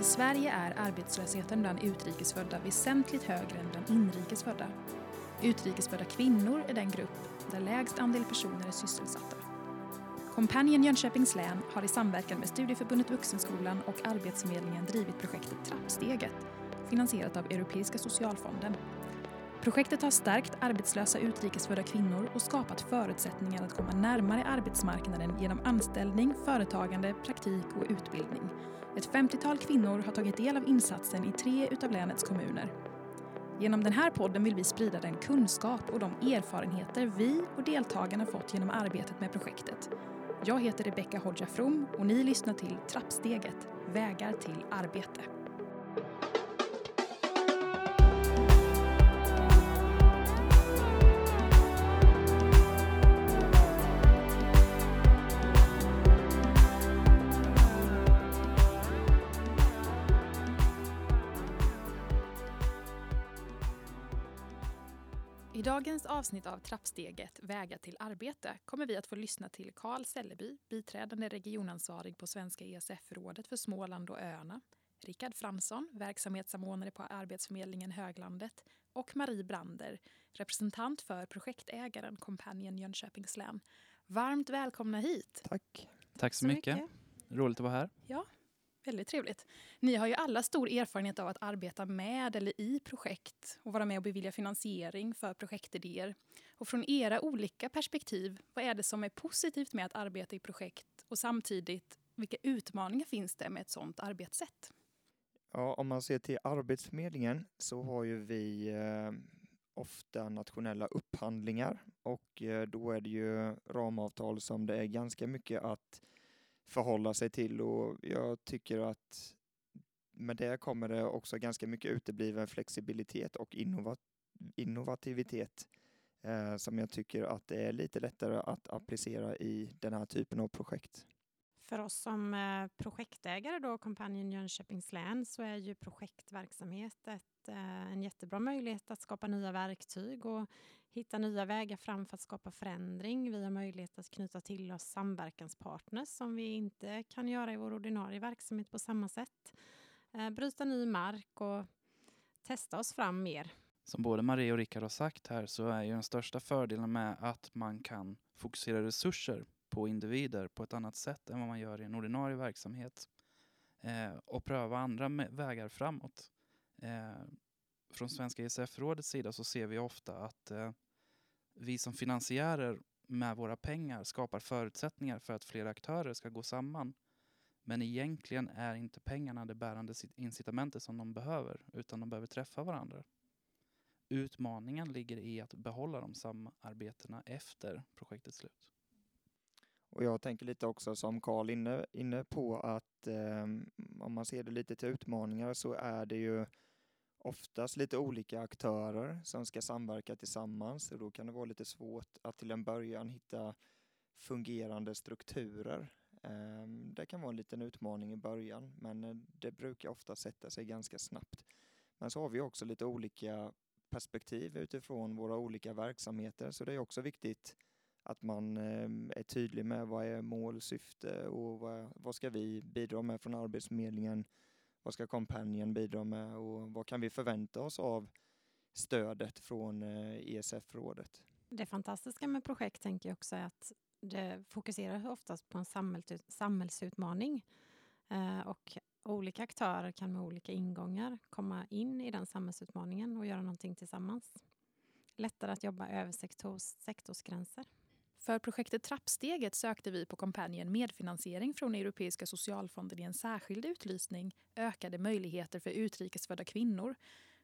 I Sverige är arbetslösheten bland utrikesfödda väsentligt högre än bland inrikesfödda. Utrikesfödda kvinnor är den grupp där lägst andel personer är sysselsatta. Companion Jönköpings län har i samverkan med Studieförbundet Vuxenskolan och Arbetsförmedlingen drivit projektet Trappsteget, finansierat av Europeiska socialfonden. Projektet har stärkt arbetslösa utrikesfödda kvinnor och skapat förutsättningar att komma närmare arbetsmarknaden genom anställning, företagande, praktik och utbildning. Ett 50-tal kvinnor har tagit del av insatsen i tre utav länets kommuner. Genom den här podden vill vi sprida den kunskap och de erfarenheter vi och deltagarna fått genom arbetet med projektet. Jag heter Rebecka Hodja From och ni lyssnar till Trappsteget, vägar till arbete. Dagens avsnitt av Trappsteget Vägar till arbete kommer vi att få lyssna till Karl Selleby, biträdande regionansvarig på Svenska ESF-rådet för Småland och öarna, Rickard Fransson, verksamhetssamordnare på Arbetsförmedlingen Höglandet och Marie Brander, representant för projektägaren Companion Jönköpings län. Varmt välkomna hit! Tack. Tack så, mycket. Roligt att vara här. Ja, väldigt trevligt. Ni har ju alla stor erfarenhet av att arbeta med eller i projekt och vara med och bevilja finansiering för projektidéer. Och från era olika perspektiv, vad är det som är positivt med att arbeta i projekt och samtidigt vilka utmaningar finns det med ett sådant arbetssätt? Ja, om man ser till Arbetsförmedlingen så har ju vi eh, ofta nationella upphandlingar och eh, då är det ju ramavtal som det är ganska mycket att förhålla sig till och jag tycker att med det kommer det också ganska mycket utebliven flexibilitet och innovat innovativitet eh, som jag tycker att det är lite lättare att applicera i den här typen av projekt. För oss som eh, projektägare då, Companion Jönköpings län, så är ju projektverksamhet ett, eh, en jättebra möjlighet att skapa nya verktyg och hitta nya vägar fram för att skapa förändring. Vi har möjlighet att knyta till oss samverkanspartners som vi inte kan göra i vår ordinarie verksamhet på samma sätt. Eh, bryta ny mark och testa oss fram mer. Som både Marie och Rickard har sagt här så är ju den största fördelen med att man kan fokusera resurser på individer på ett annat sätt än vad man gör i en ordinarie verksamhet eh, och pröva andra vägar framåt. Eh, från Svenska ESF-rådets sida så ser vi ofta att eh, vi som finansiärer med våra pengar skapar förutsättningar för att fler aktörer ska gå samman. Men egentligen är inte pengarna det bärande incitamentet som de behöver, utan de behöver träffa varandra. Utmaningen ligger i att behålla de samarbetena efter projektets slut. Och jag tänker lite också som Karl inne, inne på att eh, om man ser det lite till utmaningar så är det ju oftast lite olika aktörer som ska samverka tillsammans och då kan det vara lite svårt att till en början hitta fungerande strukturer. Eh, det kan vara en liten utmaning i början men eh, det brukar ofta sätta sig ganska snabbt. Men så har vi också lite olika perspektiv utifrån våra olika verksamheter så det är också viktigt att man ehm, är tydlig med vad är mål, syfte och vad, vad ska vi bidra med från Arbetsförmedlingen? Vad ska kompanjen bidra med och vad kan vi förvänta oss av stödet från eh, ESF-rådet? Det fantastiska med projekt tänker jag också är att det fokuserar oftast på en samhällsutmaning eh, och olika aktörer kan med olika ingångar komma in i den samhällsutmaningen och göra någonting tillsammans. Lättare att jobba över sektors, sektorsgränser. För projektet Trappsteget sökte vi på Companion medfinansiering från Europeiska socialfonden i en särskild utlysning Ökade möjligheter för utrikesfödda kvinnor.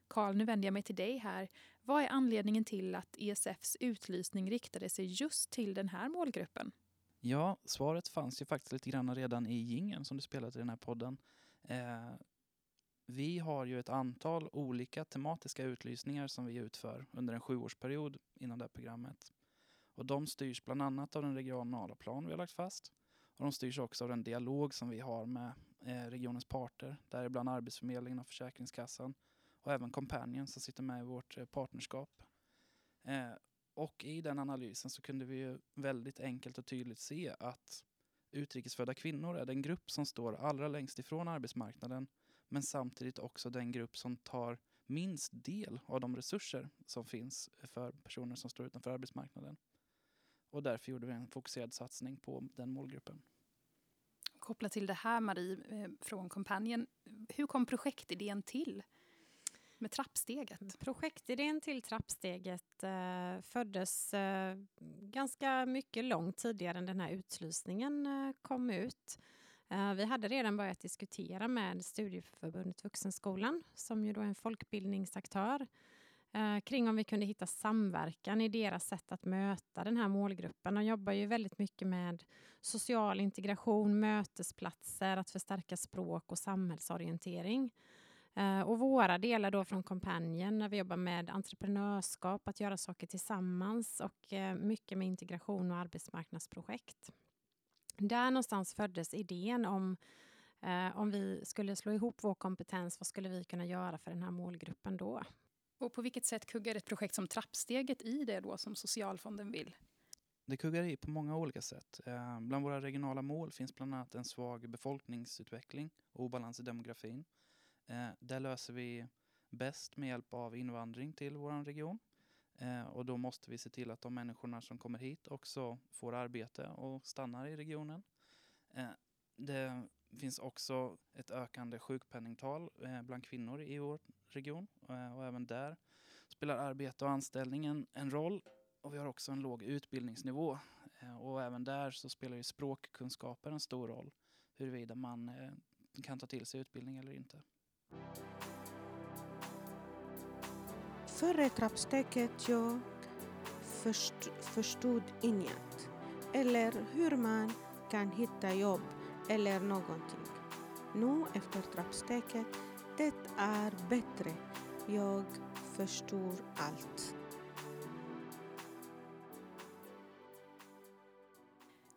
Karl, nu vänder jag mig till dig här. Vad är anledningen till att ESFs utlysning riktade sig just till den här målgruppen? Ja, svaret fanns ju faktiskt lite grann redan i gingen som du spelade i den här podden. Eh, vi har ju ett antal olika tematiska utlysningar som vi utför under en sjuårsperiod inom det här programmet. Och de styrs bland annat av den regionala plan vi har lagt fast. Och de styrs också av den dialog som vi har med eh, regionens parter, däribland Arbetsförmedlingen och Försäkringskassan och även Companion som sitter med i vårt eh, partnerskap. Eh, och i den analysen så kunde vi ju väldigt enkelt och tydligt se att utrikesfödda kvinnor är den grupp som står allra längst ifrån arbetsmarknaden men samtidigt också den grupp som tar minst del av de resurser som finns för personer som står utanför arbetsmarknaden. Och därför gjorde vi en fokuserad satsning på den målgruppen. Kopplat till det här Marie eh, från Kompanjen, hur kom projektidén till? Med trappsteget? Projektidén till trappsteget eh, föddes eh, ganska mycket långt tidigare än den här utlysningen eh, kom ut. Eh, vi hade redan börjat diskutera med Studieförbundet Vuxenskolan som ju då är en folkbildningsaktör eh, kring om vi kunde hitta samverkan i deras sätt att möta den här målgruppen. De jobbar ju väldigt mycket med social integration, mötesplatser, att förstärka språk och samhällsorientering. Eh, och våra delar då från kampanjen när vi jobbar med entreprenörskap, att göra saker tillsammans och eh, mycket med integration och arbetsmarknadsprojekt. Där någonstans föddes idén om eh, om vi skulle slå ihop vår kompetens, vad skulle vi kunna göra för den här målgruppen då? Och på vilket sätt kuggar ett projekt som Trappsteget i det då som Socialfonden vill? Det kuggar i på många olika sätt. Eh, bland våra regionala mål finns bland annat en svag befolkningsutveckling och obalans i demografin. Det där löser vi bäst med hjälp av invandring till vår region. Eh, och då måste vi se till att de människorna som kommer hit också får arbete och stannar i regionen. Det finns också ett ökande sjukpenningtal eh, bland kvinnor i vår region eh, och även där spelar arbete och anställning en, en roll. Och vi har också en låg utbildningsnivå eh, och även där så spelar ju språkkunskaper en stor roll huruvida man kan ta till sig utbildning eller inte. Före trappsteget jag först, förstod inget. Eller hur man kan hitta jobb eller någonting. Nu efter trappsteget, det är bättre. Jag förstår allt.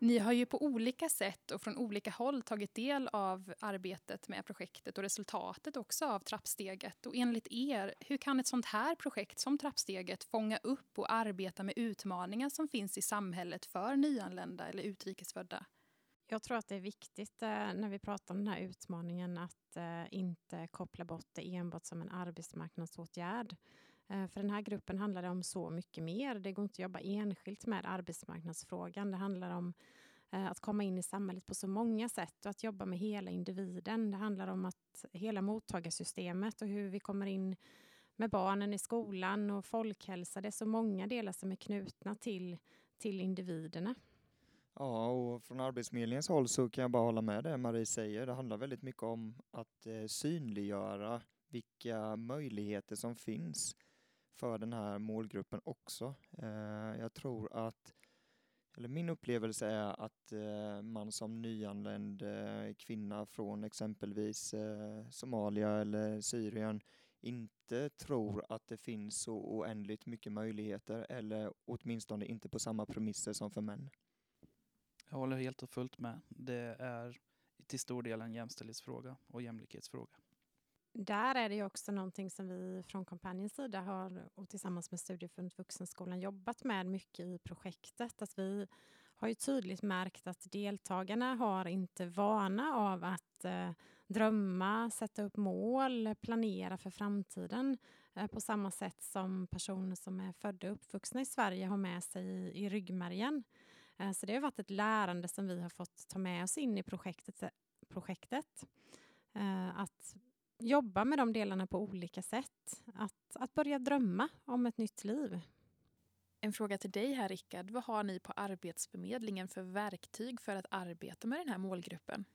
Ni har ju på olika sätt och från olika håll tagit del av arbetet med projektet och resultatet också av trappsteget. Och enligt er, hur kan ett sånt här projekt som trappsteget fånga upp och arbeta med utmaningar som finns i samhället för nyanlända eller utrikesfödda? Jag tror att det är viktigt eh, när vi pratar om den här utmaningen att eh, inte koppla bort det enbart som en arbetsmarknadsåtgärd. Eh, för den här gruppen handlar det om så mycket mer. Det går inte att jobba enskilt med arbetsmarknadsfrågan. Det handlar om att komma in i samhället på så många sätt och att jobba med hela individen. Det handlar om att hela mottagarsystemet och hur vi kommer in med barnen i skolan och folkhälsa. Det är så många delar som är knutna till, till individerna. Ja, och från Arbetsförmedlingens håll så kan jag bara hålla med det Marie säger. Det handlar väldigt mycket om att eh, synliggöra vilka möjligheter som finns för den här målgruppen också. Eh, jag tror att, eller min upplevelse är att eh, man som nyanländ kvinna från exempelvis Somalia eller Syrien inte tror att det finns så oändligt mycket möjligheter eller åtminstone inte på samma premisser som för män. Jag håller helt och fullt med. Det är till stor del en jämställdhetsfråga och jämlikhetsfråga. Där är det också någonting som vi från kampanjens sida har och tillsammans med Studieförbundet Vuxenskolan jobbat med mycket i projektet. Att vi har ju tydligt märkt att deltagarna har inte vana av att eh, drömma, sätta upp mål, planera för framtiden eh, på samma sätt som personer som är födda och uppvuxna i Sverige har med sig i, i ryggmärgen. Eh, så det har varit ett lärande som vi har fått ta med oss in i projektet. projektet. Eh, att jobba med de delarna på olika sätt. Att, att börja drömma om ett nytt liv. En fråga till dig här Rickard. Vad har ni på Arbetsförmedlingen för verktyg för att arbeta med den här målgruppen?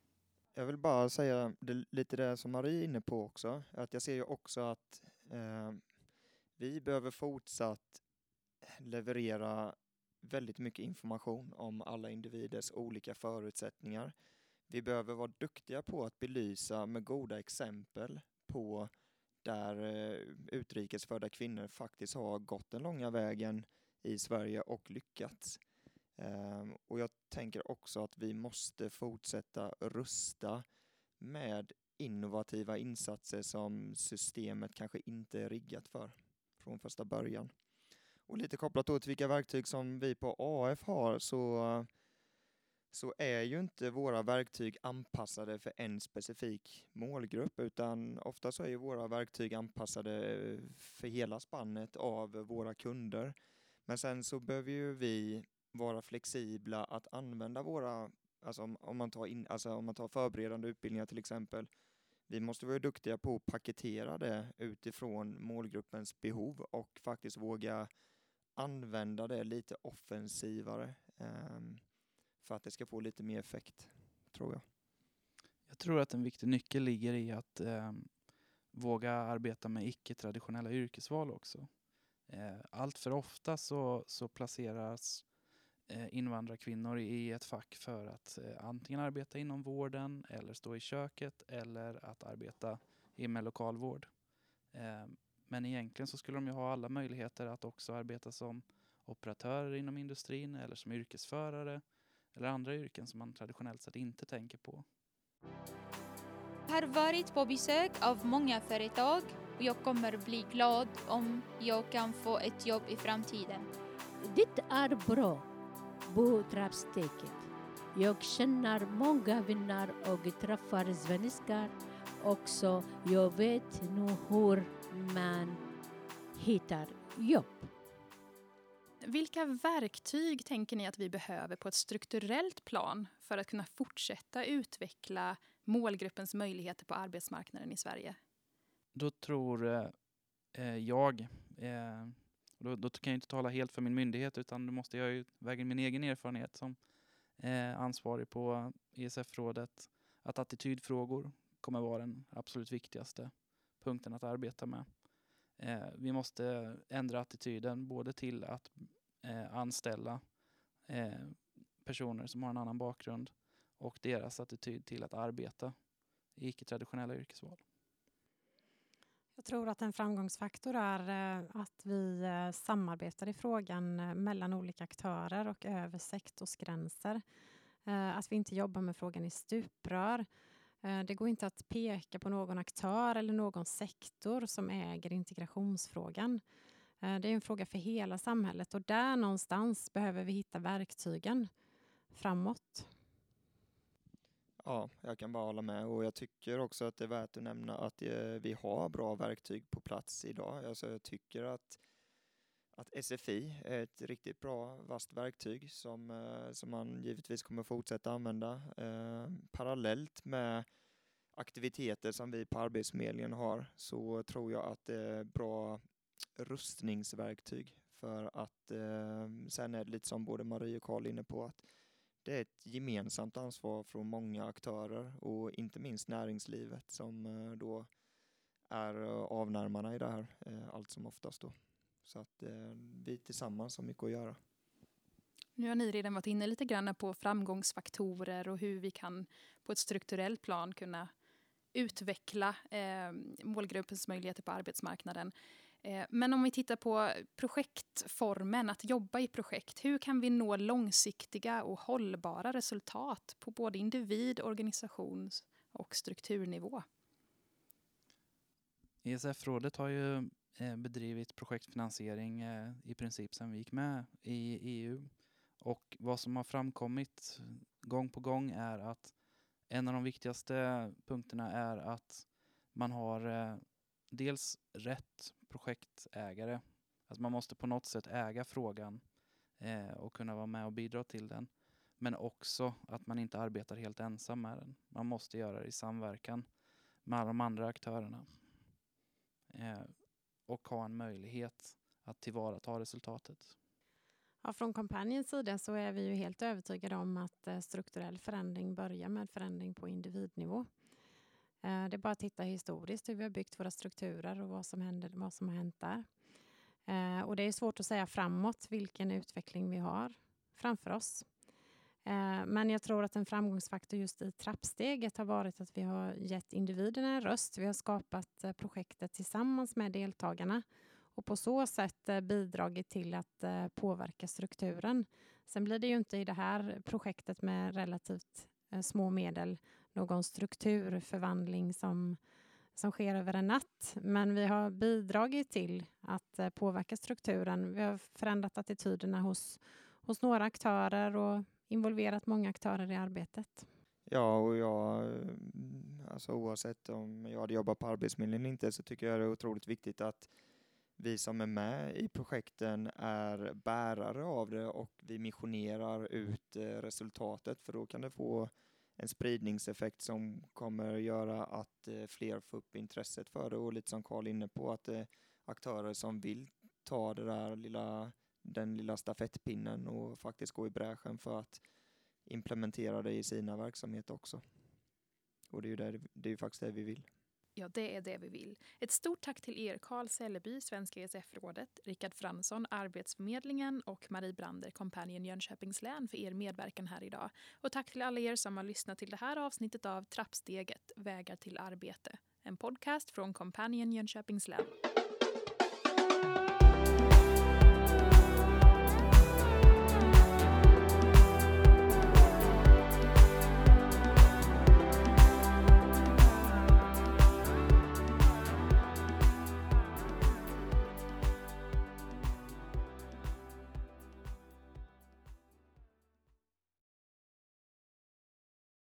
Jag vill bara säga det, lite det som Marie är inne på också. Att jag ser ju också att eh, vi behöver fortsatt leverera väldigt mycket information om alla individers olika förutsättningar. Vi behöver vara duktiga på att belysa med goda exempel på där eh, utrikesfödda kvinnor faktiskt har gått den långa vägen i Sverige och lyckats. Ehm, och jag tänker också att vi måste fortsätta rusta med innovativa insatser som systemet kanske inte är riggat för från första början. Och lite kopplat då till vilka verktyg som vi på AF har så, så är ju inte våra verktyg anpassade för en specifik målgrupp utan ofta så är ju våra verktyg anpassade eh, för hela spannet av våra kunder. Men sen så behöver ju vi vara flexibla att använda våra, alltså om, man tar in, alltså om man tar förberedande utbildningar till exempel, vi måste vara duktiga på att paketera det utifrån målgruppens behov och faktiskt våga använda det lite offensivare ehm, för att det ska få lite mer effekt, tror jag. Jag tror att en viktig nyckel ligger i att eh, våga arbeta med icke-traditionella yrkesval också. Eh, allt för ofta så, så placeras eh, invandrarkvinnor i ett fack för att eh, antingen arbeta inom vården eller stå i köket eller att arbeta med lokalvård. Ehm, men egentligen så skulle de ju ha alla möjligheter att också arbeta som operatörer inom industrin eller som yrkesförare eller andra yrken som man traditionellt sett inte tänker på. Jag har varit på besök av många företag och jag kommer bli glad om jag kan få ett jobb i framtiden. Det är bra på trappsteget. Jag känner många vänner och träffar svenskar också. Jag vet nu hur man hittar jobb. Vilka verktyg tänker ni att vi behöver på ett strukturellt plan för att kunna fortsätta utveckla målgruppens möjligheter på arbetsmarknaden i Sverige? Då tror eh, jag, eh, då, då, kan jag inte tala helt för min myndighet utan då måste jag ju väga min egen erfarenhet som eh, ansvarig på ESF-rådet, att attitydfrågor kommer vara den absolut viktigaste punkten att arbeta med. Eh, vi måste ändra attityden både till att eh, anställa eh, personer som har en annan bakgrund och deras attityd till att arbeta i icke-traditionella yrkesval. Jag tror att en framgångsfaktor är eh, att vi eh, samarbetar i frågan eh, mellan olika aktörer och över sektorsgränser. Att vi inte jobbar med frågan i stuprör Eh, det går inte att peka på någon aktör eller någon sektor som äger integrationsfrågan. Eh, det är en fråga för hela samhället och där någonstans behöver vi hitta verktygen framåt. Ja, jag kan bara hålla med och jag tycker också att det är värt att nämna att eh, vi har bra verktyg på plats idag. Alltså jag tycker att att SFI är ett riktigt bra vasst verktyg som, eh, som man givetvis kommer fortsätta använda eh, parallellt med aktiviteter som vi på Arbetsförmedlingen har så tror jag att det är bra rustningsverktyg för att eh, sen är det lite som både Marie och Karl är inne på att det är ett gemensamt ansvar från många aktörer och inte minst näringslivet som eh, då är eh, avnärmarna i det här eh, allt som oftast då. Så att eh, vi tillsammans har mycket att göra. Nu har ni redan varit inne lite grann på framgångsfaktorer och hur vi kan på ett strukturellt plan kunna utveckla eh, målgruppens möjligheter på arbetsmarknaden. Eh, men om vi tittar på projektformen, att jobba i projekt. Hur kan vi nå långsiktiga och hållbara resultat på både individ, organisations och strukturnivå? ESF-rådet har ju Eh, bedrivit projektfinansiering eh, i princip sedan vi gick med i EU. Och vad som har framkommit gång på gång är att en av de viktigaste punkterna är att man har eh, dels rätt projektägare. Alltså man måste på något sätt äga frågan och kunna vara med och bidra till den. Men också att man inte arbetar helt ensam med den. Man måste göra det i samverkan med de andra aktörerna och ha en möjlighet att tillvarata resultatet. Ja, från kampanjens sida så är vi ju helt övertygade om att eh, strukturell förändring börjar med förändring på individnivå. Eh, det är bara att titta historiskt hur vi har byggt våra strukturer och vad som, händer, vad som har hänt där. Eh, och det är svårt att säga framåt vilken utveckling vi har framför oss. Eh, men jag tror att en framgångsfaktor just i trappsteget har varit att vi har gett individerna en röst. Vi har skapat eh, projektet tillsammans med deltagarna och på så sätt eh, bidragit till att påverka strukturen. Sen blir det ju inte i det här projektet med relativt små medel någon strukturförvandling som, som sker över en natt. Men vi har bidragit till att påverka strukturen. Vi har förändrat attityderna hos, hos några aktörer och involverat många aktörer i arbetet. Ja, och jag, eh, alltså oavsett om jag hade jobbat på Arbetsförmedlingen eller inte så tycker jag det är otroligt viktigt att vi som är med i projekten är bärare av det och vi missionerar ut eh, resultatet för då kan det få en spridningseffekt som kommer göra att eh, fler får upp intresset för det och lite som Karl inne på att aktörer som vill ta det där lilla, den lilla stafettpinnen och faktiskt gå i bräschen för att implementera det i sina verksamheter också. Och det är ju där, det är faktiskt det vi vill. Ja, det är det vi vill. Ett stort tack till er Karl Sälleby, Svenska ESF-rådet, Rickard Fransson, Arbetsförmedlingen och Marie Brander, Companion Jönköpings län för er medverkan här idag. Och tack till alla er som har lyssnat till det här avsnittet av Trappsteget, Vägar till arbete. En podcast från Companion Jönköpings län.